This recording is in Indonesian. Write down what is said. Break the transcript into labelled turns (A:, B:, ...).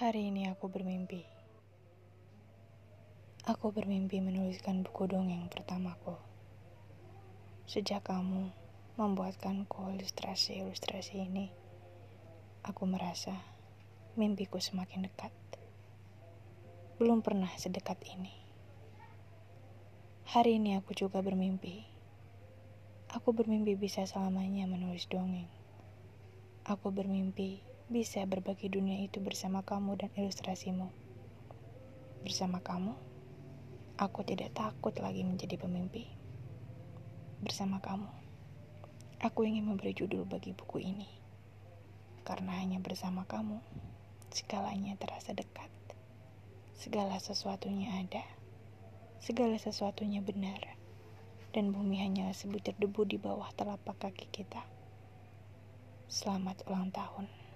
A: Hari ini aku bermimpi. Aku bermimpi menuliskan buku dongeng pertamaku. Sejak kamu membuatkanku ilustrasi-ilustrasi ini, aku merasa mimpiku semakin dekat. Belum pernah sedekat ini. Hari ini aku juga bermimpi. Aku bermimpi bisa selamanya menulis dongeng. Aku bermimpi bisa berbagi dunia itu bersama kamu dan ilustrasimu. Bersama kamu, aku tidak takut lagi menjadi pemimpi. Bersama kamu, aku ingin memberi judul bagi buku ini. Karena hanya bersama kamu, segalanya terasa dekat. Segala sesuatunya ada. Segala sesuatunya benar. Dan bumi hanyalah sebutir debu di bawah telapak kaki kita. Selamat ulang tahun.